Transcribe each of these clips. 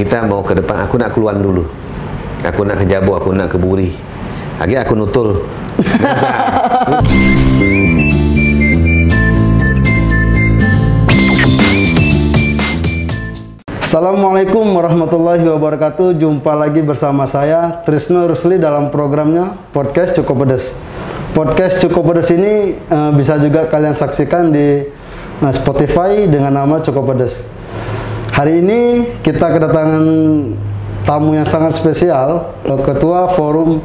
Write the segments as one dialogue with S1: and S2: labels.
S1: kita mau ke depan aku nak keluar dulu aku nak ke Jabu aku nak ke Buri lagi aku nutul.
S2: Assalamualaikum warahmatullahi wabarakatuh. Jumpa lagi bersama saya Trisno Rusli dalam programnya Podcast Cukup Pedes. Podcast Cukup Pedes ini eh, bisa juga kalian saksikan di eh, Spotify dengan nama Cukup Pedes. Hari ini kita kedatangan tamu yang sangat spesial, eh, Ketua Forum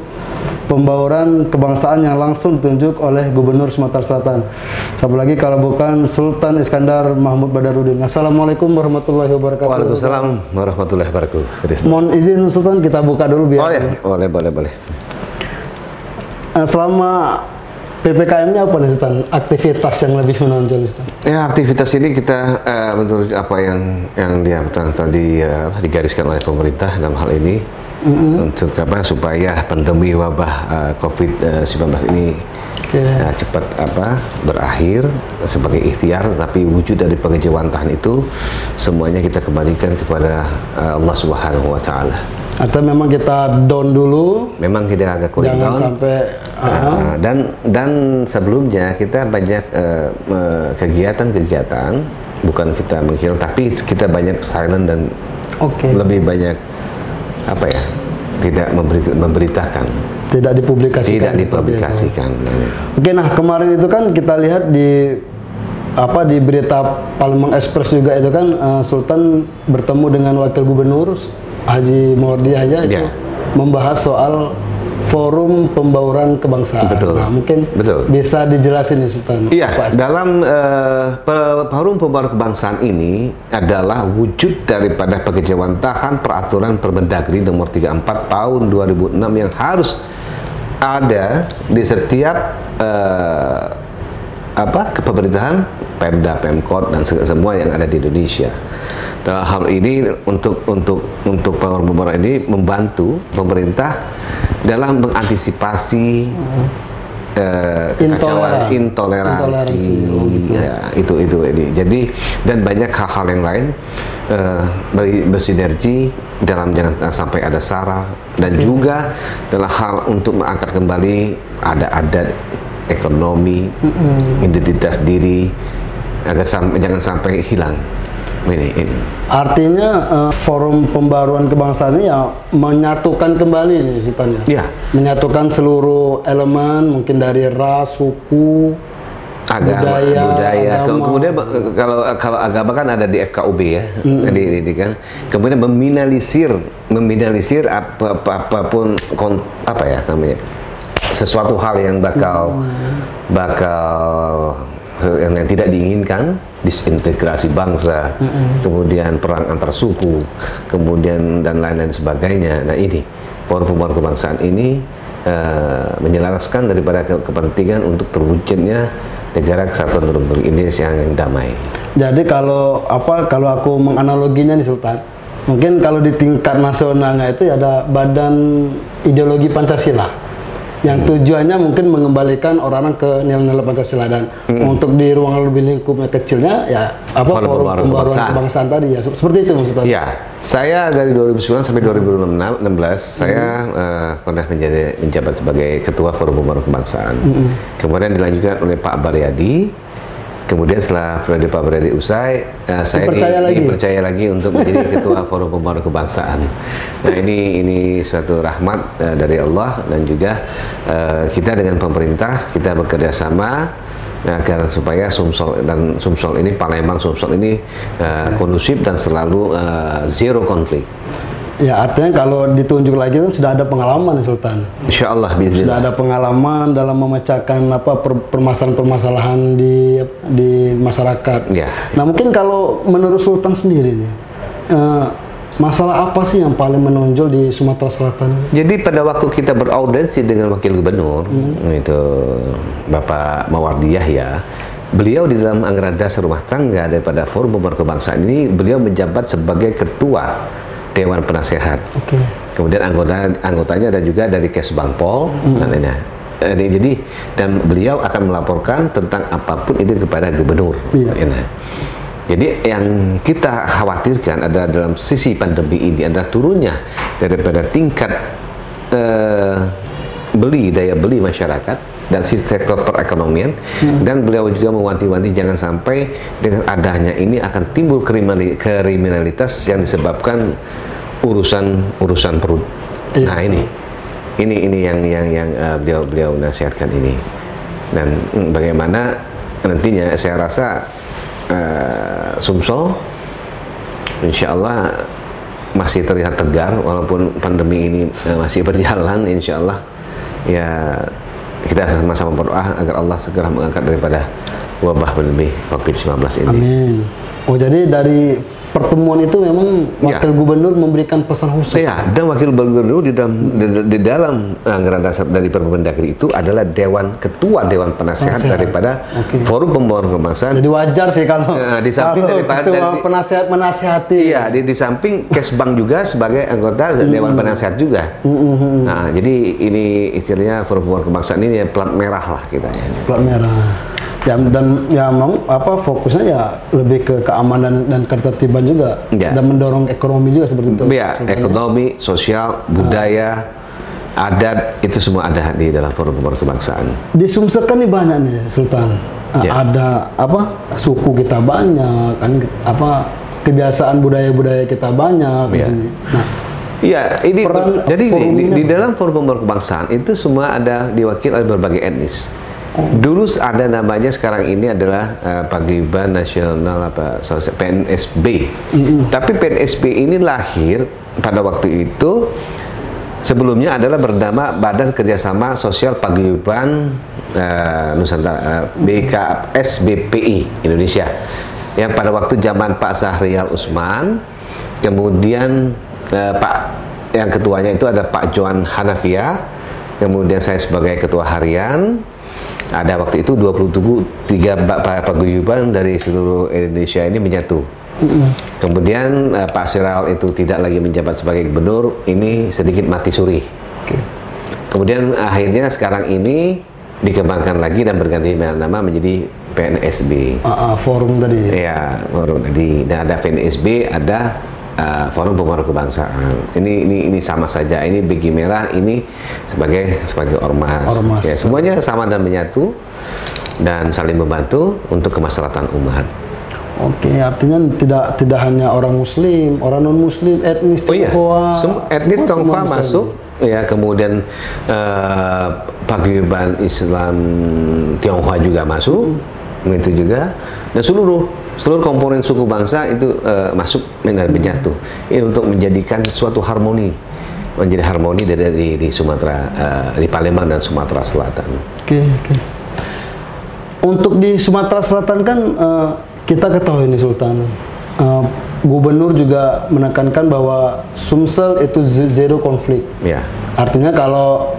S2: Pembauran Kebangsaan yang langsung ditunjuk oleh Gubernur Sumatera Selatan. Siapa lagi kalau bukan Sultan Iskandar Mahmud Badarudin. Assalamualaikum warahmatullahi wabarakatuh.
S1: Waalaikumsalam warahmatullahi wabarakatuh.
S2: Mohon izin Sultan kita buka dulu biar.
S1: Oh ya, boleh boleh boleh.
S2: Eh, selama PPKM-nya apa nih Sultan? Aktivitas yang lebih menonjol Sultan.
S1: Ya aktivitas ini kita eh, menurut apa yang yang dia tadi eh, digariskan oleh pemerintah dalam hal ini untuk apa supaya pandemi wabah eh, COVID-19 ini eh, cepat apa berakhir sebagai ikhtiar tapi wujud dari pengejawantahan itu semuanya kita kembalikan kepada eh, Allah Subhanahu wa taala.
S2: Atau memang kita down dulu,
S1: Memang kita agak kurang
S2: jangan
S1: down.
S2: sampai ah,
S1: Uh, dan dan sebelumnya kita banyak uh, uh, kegiatan-kegiatan bukan kita menghilang tapi kita banyak silent dan
S2: oke.
S1: lebih banyak apa ya tidak memberi- memberitakan.
S2: Tidak dipublikasikan.
S1: tidak dipublikasikan
S2: Oke, nah kemarin itu kan kita lihat di apa di berita Palembang Express juga itu kan eh, Sultan bertemu dengan Wakil Gubernur Haji Mawardi aja itu
S1: Ya.
S2: membahas soal forum pembauran kebangsaan.
S1: Betul.
S2: Nah, mungkin
S1: Betul.
S2: bisa dijelasin nih Sultan.
S1: Iya, dalam pe- forum pembaruan kebangsaan ini adalah wujud daripada pengejawantahan peraturan Permendagri nomor 34 tahun 2006 yang harus ada di setiap eh, apa kepemerintahan Pemda, Pemkot dan se- semua yang ada di Indonesia. Dalam hal ini untuk untuk untuk pembaruan ini membantu pemerintah dalam mengantisipasi eh, kekacauan,
S2: Intoleran.
S1: intoleransi,
S2: Intoleransi, oh gitu.
S1: ya, itu itu ini. Jadi dan banyak hal-hal yang lain eh, ber- bersinergi dalam jangan sampai ada sara dan juga dalam hal untuk mengangkat kembali ada adat ekonomi, identitas diri agar sam- jangan sampai hilang. Ini, ini.
S2: Artinya eh, forum pembaruan kebangsaan ini ya menyatukan kembali nih Sultan ya.
S1: Ya,
S2: Menyatukan seluruh elemen mungkin dari ras, suku,
S1: agama,
S2: Budaya,
S1: budaya.
S2: Agama.
S1: Kemudian kalau kalau agama kan ada di FKUB ya, di, di- di kan. Kemudian meminimalisir, meminimalisir apa, apa apa pun kon, apa ya namanya sesuatu hal yang bakal bakal yang, yang tidak diinginkan disintegrasi bangsa, kemudian perang antar suku, kemudian dan lain-lain sebagainya. Nah ini forum kebangsaan ini eh, menyelaraskan daripada ke- kepentingan untuk terwujudnya negara kesatuan Republik Indonesia yang damai.
S2: Jadi kalau apa kalau aku menganaloginya nih Sultan, mungkin kalau di tingkat nasionalnya itu ya ada badan ideologi Pancasila yang tujuannya mungkin mengembalikan orang-orang ke nilai-nilai Pancasila dan untuk di ruang lebih lingkupnya kecilnya ya apa
S1: Forum pembaruan kebangsaan.
S2: kebangsaan tadi ya seperti itu maksudnya.
S1: Ya, saya dari 2009 sampai 2016 saya eh, pernah menjadi menjabat sebagai ketua Forum Pembaruan Kebangsaan. Kemudian dilanjutkan oleh Pak Baryadi. Kemudian setelah periode Pak Baryadi usai, eh, saya di-
S2: Dipercaya lagi?
S1: dipercaya lagi untuk menjadi ketua Forum Pembaruan Kebangsaan. Nah ini ini suatu rahmat eh, dari Allah dan juga eh, kita dengan pemerintah kita bekerja sama agar supaya Sumsel dan Sumsel ini Palembang Sumsel ini eh, kondusif dan selalu eh, zero konflik.
S2: Ya artinya kalau ditunjuk lagi kan sudah ada pengalaman Sultan.
S1: Insya Allah
S2: Sudah
S1: bismillah.
S2: ada pengalaman dalam memecahkan apa per- permasalahan-permasalahan di di masyarakat.
S1: Ya.
S2: Nah mungkin kalau menurut Sultan sendiri nih, eh, masalah apa sih yang paling menonjol di Sumatera Selatan?
S1: Jadi pada waktu kita beraudensi dengan wakil gubernur itu Bapak Mawardi Yahya, beliau di dalam anggaran dasar rumah tangga daripada Forum Pembaruan Kebangsaan ini beliau menjabat sebagai ketua Dewan Penasehat.
S2: Oke.
S1: Kemudian anggota anggotanya ada juga dari Kesbangpol dan lainnya. Eh, Jadi dan beliau akan melaporkan tentang apa pun itu kepada gubernur.
S2: Iya.
S1: Nah, Jadi yang kita khawatirkan adalah dalam sisi pandemi ini adalah turunnya daripada tingkat eh, beli daya beli masyarakat dan si sektor perekonomian. Dan beliau juga mewanti-wanti jangan sampai dengan adanya ini akan timbul kriminali- kriminalitas yang disebabkan urusan urusan perut.
S2: Iya.
S1: Nah ini. Ini ini yang yang yang eh, beliau beliau nasihatkan ini. Dan mm, bagaimana nantinya saya rasa eh, Sumsel insya Allah masih terlihat tegar walaupun pandemi ini eh, masih berjalan insya Allah ya kita sama-sama berdoa agar Allah segera mengangkat daripada wabah pandemi COVID-19 ini.
S2: Amin. Oh jadi dari pertemuan itu memang
S1: Ya.
S2: wakil gubernur memberikan pesan khusus.
S1: Ya, dan wakil gubernur di dalam di, di dalam anggaran dasar dari Permendagri itu adalah dewan ketua dewan penasehat
S2: Penasehat.
S1: daripada
S2: Oke.
S1: Forum Pembangunan Kebangsaan.
S2: Jadi wajar sih kalau
S1: Ya, di samping
S2: kalau
S1: daripada-
S2: ketua
S1: dari-
S2: penasihat menasihati.
S1: Iya, di, di samping Kesbang juga sebagai anggota Dewan Penasehat juga. Nah, jadi ini istilahnya Forum Pembangunan Kebangsaan ini ya plat merah lah kita ya.
S2: plat merah. Ya, dan ya memang apa fokusnya ya lebih ke keamanan dan ketertiban juga
S1: Ya.
S2: dan mendorong ekonomi juga seperti itu.
S1: Ya, ekonomi, sosial, budaya, adat itu semua ada di dalam Forum Pembangunan Kebangsaan.
S2: Di Sumsel kan nih banyak nih Sultan. Ah,
S1: Ya.
S2: Ada apa suku kita banyak kan apa kebiasaan budaya-budaya kita banyak di
S1: Ya.
S2: sini. Nah,
S1: Iya, ini
S2: Peran
S1: jadi di, di dalam forum kebangsaan itu semua ada diwakili oleh berbagai etnis. Dulu ada namanya sekarang ini adalah uh, Paguyuban Nasional apa PNSB. Tapi PNSB ini lahir pada waktu itu sebelumnya adalah bernama Badan Kerjasama Sosial Paguyuban uh, Nusantara uh, BKSBPI Indonesia. Yang pada waktu zaman Pak Sahrial Usman, kemudian eh, Pak yang ketuanya itu ada Pak Johan Hanafia, kemudian saya sebagai ketua harian. Ada waktu itu 23 tiga ba- pa- paguyuban dari seluruh Indonesia ini menyatu. Kemudian eh, Pak Siral itu tidak lagi menjabat sebagai gubernur, ini sedikit mati suri. Kemudian akhirnya sekarang ini dikembangkan lagi dan berganti nama menjadi PNSB.
S2: ah, ah, forum tadi.
S1: Ya, forum tadi. Dan ada PNSB, ada uh, Forum Pembangunan Kebangsaan. Ini ini ini sama saja. Ini begi merah, ini sebagai sebagai ormas.
S2: Ormas.
S1: Ya, semuanya sama dan menyatu dan saling membantu untuk kemaslahatan umat.
S2: Oke, artinya tidak tidak hanya orang muslim, orang non muslim, etnis
S1: Oh iya,
S2: Tionghoa,
S1: Sem- etnis Tionghoa masuk. Ya, kemudian uh, paguyuban Islam Tionghoa juga masuk, itu juga, dan seluruh seluruh komponen suku bangsa itu uh, masuk dan menyatu. Ini untuk menjadikan suatu harmoni, menjadi harmoni dari di, di Sumatera, uh, di Palembang dan Sumatera Selatan.
S2: Oke, oke. Untuk di Sumatera Selatan kan eh, kita ketahui nih Sultan, eh, gubernur juga menekankan bahwa Sumsel itu zero konflik.
S1: Ya,
S2: Artinya kalau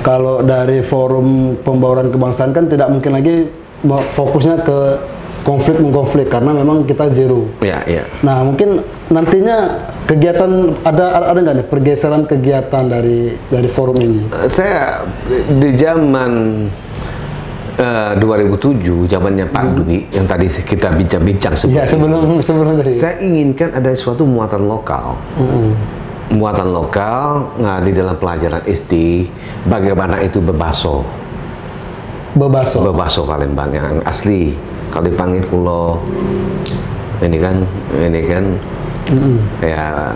S2: kalau dari forum pembauran kebangsaan kan tidak mungkin lagi fokusnya ke konflik mengkonflik karena memang kita zero.
S1: ya, ya.
S2: Nah mungkin nantinya kegiatan ada ada nggak nih pergeseran kegiatan dari dari forum ini?
S1: saya di zaman eh, 2007 zamannya Pak Dwi yang tadi kita bincang-bincang
S2: Ya
S1: sebelumnya.
S2: sebelum sebelum dari.
S1: Saya inginkan ada suatu muatan lokal. Muatan lokal nah, di dalam pelajaran SD bagaimana itu bebaso.
S2: Bebaso.
S1: Bebaso Palembang yang asli. Kalau dipanggil kulo ini kan ini kan ya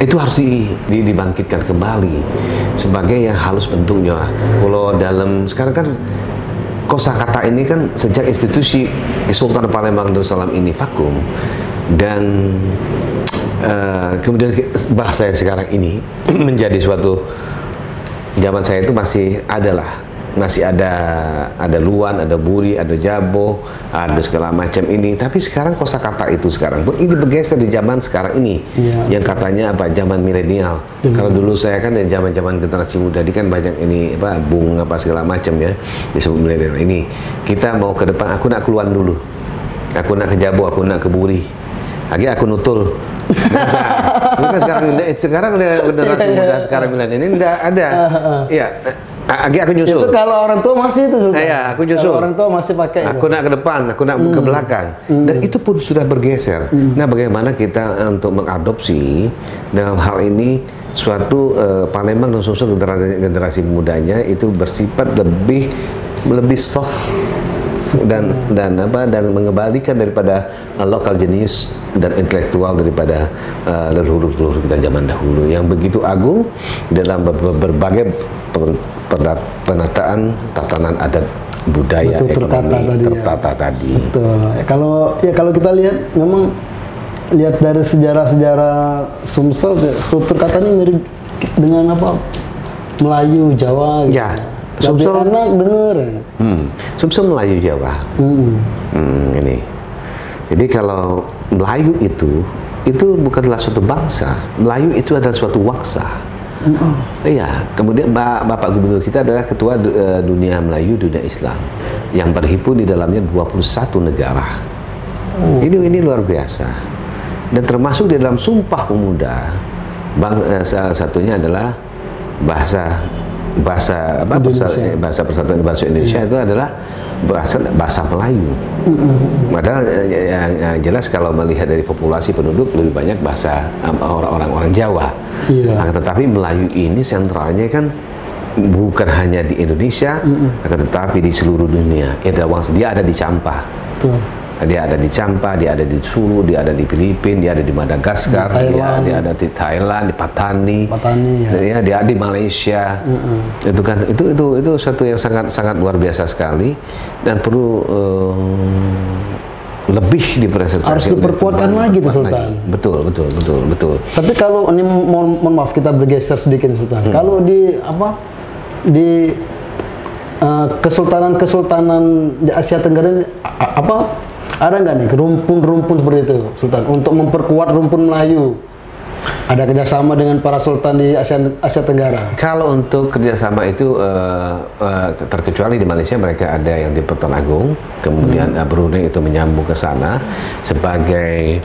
S1: itu harus di, di- dibangkitkan kembali sebagai yang halus bentuknya. Kalau dalam sekarang kan kosakata ini kan sejak institusi Sultan Palembang Darussalam ini vakum dan eh, kemudian bahasa yang sekarang ini menjadi suatu zaman saya itu masih ada lah masih ada ada luan, ada buri, ada jabo, ada segala macam ini. Tapi sekarang kosakata itu sekarang pun ini bergeser di zaman sekarang ini,
S2: Iya.
S1: yang katanya apa zaman milenial. Kalau dulu saya kan yang zaman-zaman generasi muda, ini kan banyak ini apa bung apa segala macam ya disebut milenial ini. Kita mau ke depan, aku nak keluar dulu, aku nak ke jabo, aku nak ke buri, lagi aku nutul. Biasa. Ini kan sekarang sekarang udah generasi muda sekarang milenial ini enggak ada. Iya. Agi aku
S2: Itu
S1: nyusul.
S2: kalau orang tua masih itu Sultan.
S1: Iya, aku nyusul.
S2: Kalau orang tua masih pakai itu.
S1: Aku nak ke depan, aku nak ke belakang. Dan itu pun sudah bergeser. Nah, bagaimana kita eh, untuk mengadopsi dalam hal ini suatu eh, Palembang dan Sumsel generasi, generasi mudanya itu bersifat lebih lebih soft dan dan apa dan mengembalikan daripada uh, lokal jenius dan intelektual daripada uh, leluhur-leluhur kita zaman dahulu yang begitu agung dalam ber- ber- berbagai penataan tatanan adat budaya
S2: Betul, tertata
S1: ekonomi
S2: tadi ya.
S1: tertata tadi.
S2: Betul. Ya, kalau ya kalau kita lihat memang lihat dari sejarah-sejarah Sumsel ya, tutur katanya mirip dengan apa Melayu Jawa gitu.
S1: Ya,
S2: Lebih
S1: Sumsel-
S2: enak bener.
S1: Hmm. Sumsel Melayu Jawa.
S2: Hmm.
S1: Hmm, ini. Jadi kalau Melayu itu itu bukanlah suatu bangsa. Melayu itu adalah suatu waksa. Iya, kemudian Ba- Bapak Gubernur kita adalah ketua eh, dunia Melayu, dunia Islam yang berhimpun di dalamnya 21 negara. Ini ini luar biasa. Dan termasuk di dalam Sumpah Pemuda, bang, eh, salah satunya adalah bahasa bahasa apa bahasa,
S2: Indonesia.
S1: bahasa persatuan bahasa Indonesia itu adalah bahasa bahasa Melayu. Padahal eh, yang, yang jelas kalau melihat dari populasi penduduk lebih banyak bahasa eh, orang-orang orang Jawa.
S2: Iya.
S1: Akan tetapi Melayu ini sentralnya kan bukan hanya di Indonesia, akan tetapi di seluruh dunia. Wang- dia ada di Campah.
S2: Betul.
S1: Dia ada di Champa, dia ada di Sulu, dia ada di Filipina, dia ada di Madagaskar,
S2: Di
S1: dia, dia ada di Thailand, di Patani,
S2: Patani, ya.
S1: dia, dia ada di Malaysia. Itu kan itu itu itu suatu yang sangat sangat luar biasa sekali dan perlu eh, lebih dipresentasikan.
S2: Harus diperkuatkan lagi tuh, Sultan.
S1: lagi. Betul betul betul betul.
S2: Tapi kalau ini mohon, mohon maaf kita bergeser sedikit Sultan. Kalau di apa di eh, kesultanan-kesultanan di Asia Tenggara ini, apa ada nggak nih rumpun-rumpun seperti itu, Sultan, untuk memperkuat rumpun Melayu? Ada kerjasama dengan para sultan di Asia Asia Tenggara.
S1: Kalau untuk kerjasama itu eh, eh, terkecuali di Malaysia mereka ada yang di Pertuan Agung, kemudian eh, Brunei itu menyambung ke sana sebagai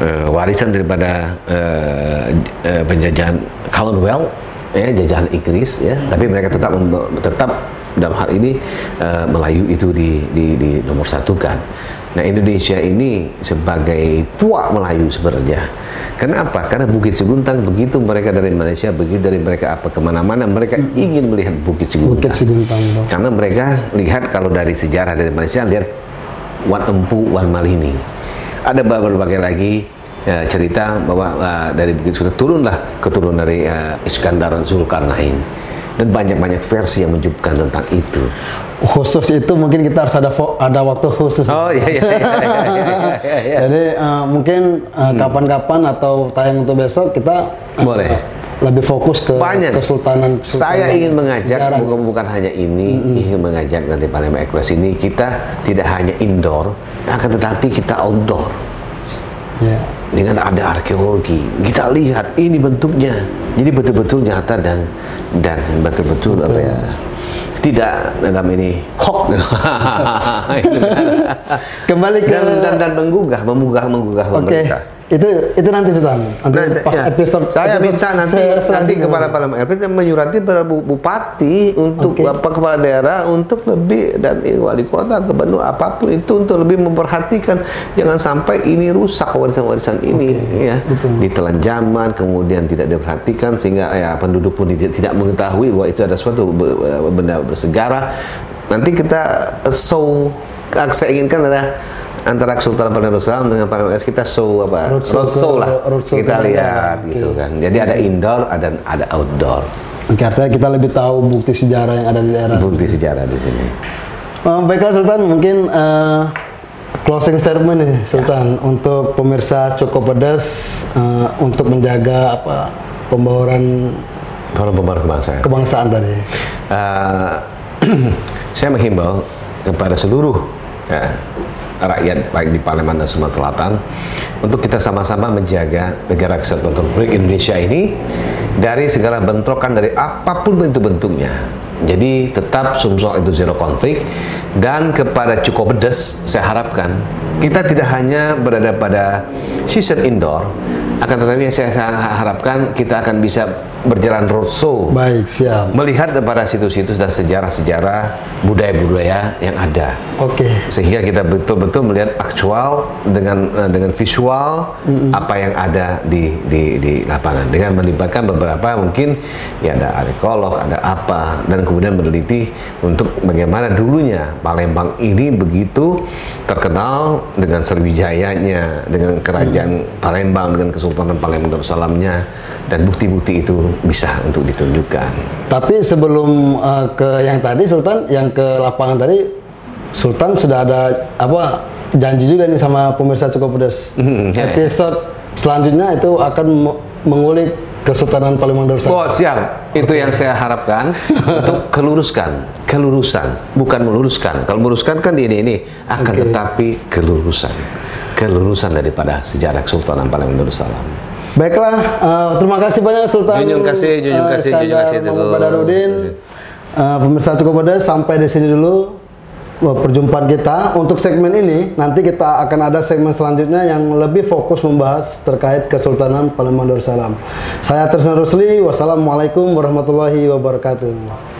S1: eh, warisan daripada eh, eh, penjajahan Commonwealth, ya jajahan Inggris, ya. Tapi mereka tetap tetap dalam hal ini eh, Melayu itu di, di, di nomor satukan. Nah Indonesia ini sebagai puak Melayu sebenarnya. Kenapa? Karena Bukit Seguntang begitu mereka dari Malaysia, begitu dari mereka apa ke mana-mana mereka ingin melihat Bukit Seguntang.
S2: Bukit Seguntang. Bang.
S1: Karena mereka lihat kalau dari sejarah dari Malaysia lihat Wan Empu Wan Malini. Ada berbagai lagi ya, cerita bahwa uh, dari Bukit Seguntang turunlah keturunan dari uh, Iskandar Zulkarnain dan banyak-banyak versi yang menunjukkan tentang itu.
S2: Khusus itu mungkin kita harus ada ada waktu khusus.
S1: Oh iya iya iya iya iya, iya, iya.
S2: Jadi eh, mungkin eh, kapan-kapan atau tayang untuk besok kita eh,
S1: Boleh.
S2: lebih fokus ke
S1: Banyak.
S2: kesultanan.
S1: Saya
S2: kesultanan
S1: ingin mengajak
S2: sejarah.
S1: bukan, bukan hanya ini, ingin mengajak nanti Palembang Ekspres ini kita tidak hanya indoor, akan tetapi kita outdoor
S2: Ya.
S1: dengan ada arkeologi. Kita lihat ini bentuknya, jadi betul-betul nyata dan dan betul-betul apa ya tidak dalam ini hoax
S2: Kembali ke
S1: dan, dan dan menggugah menggugah menggugah
S2: Oke.
S1: pemerintah.
S2: Itu itu nanti Sultan. Nanti
S1: Nah,
S2: pas
S1: ya.
S2: episode
S1: saya
S2: episode
S1: minta nanti nanti kepala Palembang LP menyurati para bu- bupati untuk
S2: Oke.
S1: apa kepala daerah untuk lebih dan wali kota gubernur apa pun itu untuk lebih memperhatikan jangan sampai ini rusak warisan-warisan ini ya
S2: betul.
S1: ditelan zaman kemudian tidak diperhatikan sehingga ya penduduk pun tidak, tidak mengetahui bahwa itu ada suatu be- benda bersejarah nanti kita show saya inginkan adalah antara Kesultanan Palembang Darussalam dengan Palembang S kita show apa?
S2: Roadshow
S1: lah.
S2: Roadshow
S1: kita lihat
S2: daerah.
S1: gitu kan. Jadi ada indoor ada ada outdoor.
S2: Oke, artinya kita lebih tahu bukti sejarah yang ada di daerah.
S1: bukti sejarah di sini.
S2: Eh, baiklah Sultan, mungkin eh, closing statement nih Sultan untuk pemirsa cukup pedas eh, untuk menjaga apa pembawaan
S1: pembaru kebangsaan.
S2: kebangsaan tadi.
S1: Eh, saya menghimbau kepada seluruh ya, rakyat baik di Palembang dan Sumatera Selatan untuk kita sama-sama menjaga negara kesatuan Republik Indonesia ini dari segala bentrokan dari apa pun bentuk-bentuknya. Jadi tetap Sumsel itu zero konflik dan kepada cukup pedas saya harapkan kita tidak hanya berada pada season indoor akan tetapi yang saya harapkan kita akan bisa berjalan roadshow.
S2: Baik, siap.
S1: melihat kepada situs-situs dan sejarah-sejarah budaya-budaya yang ada.
S2: Oke.
S1: sehingga kita betul-betul melihat aktual dengan eh, dengan visual apa yang ada di, di di lapangan. Dengan melibatkan beberapa mungkin ya ada arkeolog ada apa dan kemudian meneliti untuk bagaimana dulunya Palembang ini begitu terkenal dengan Sriwijayanya dengan kerajaan Palembang dengan Kesultanan Palembang Darussalamnya dan bukti-bukti itu bisa untuk ditunjukkan.
S2: Tapi sebelum uh, ke yang tadi Sultan, yang ke lapangan tadi Sultan sudah ada apa janji juga nih sama pemirsa cukup pedas.
S1: Hmm, ya, ya.
S2: Episode selanjutnya itu akan me- mengulik Kesultanan Palembang Darussalam.
S1: Oh siap, itu yang saya harapkan untuk keluruskan, kelurusan, bukan meluruskan. Kalau meluruskan kan di ini ini, akan
S2: Oke.
S1: tetapi kelurusan, kelurusan daripada sejarah Kesultanan Palembang Darussalam.
S2: Baiklah, eh, terima kasih banyak Sultan.
S1: Junjung kasih, junjung
S2: eh,
S1: kasih,
S2: Iskandar
S1: junjung kasih,
S2: Muhammad
S1: Teguh.
S2: Badarudin. Eh, pemirsa cukup pedas sampai di sini dulu perjumpaan kita. Untuk segmen ini nanti kita akan ada segmen selanjutnya yang lebih fokus membahas terkait Kesultanan Palembang Darussalam. Saya Trisna Rusli. Wassalamualaikum warahmatullahi wabarakatuh.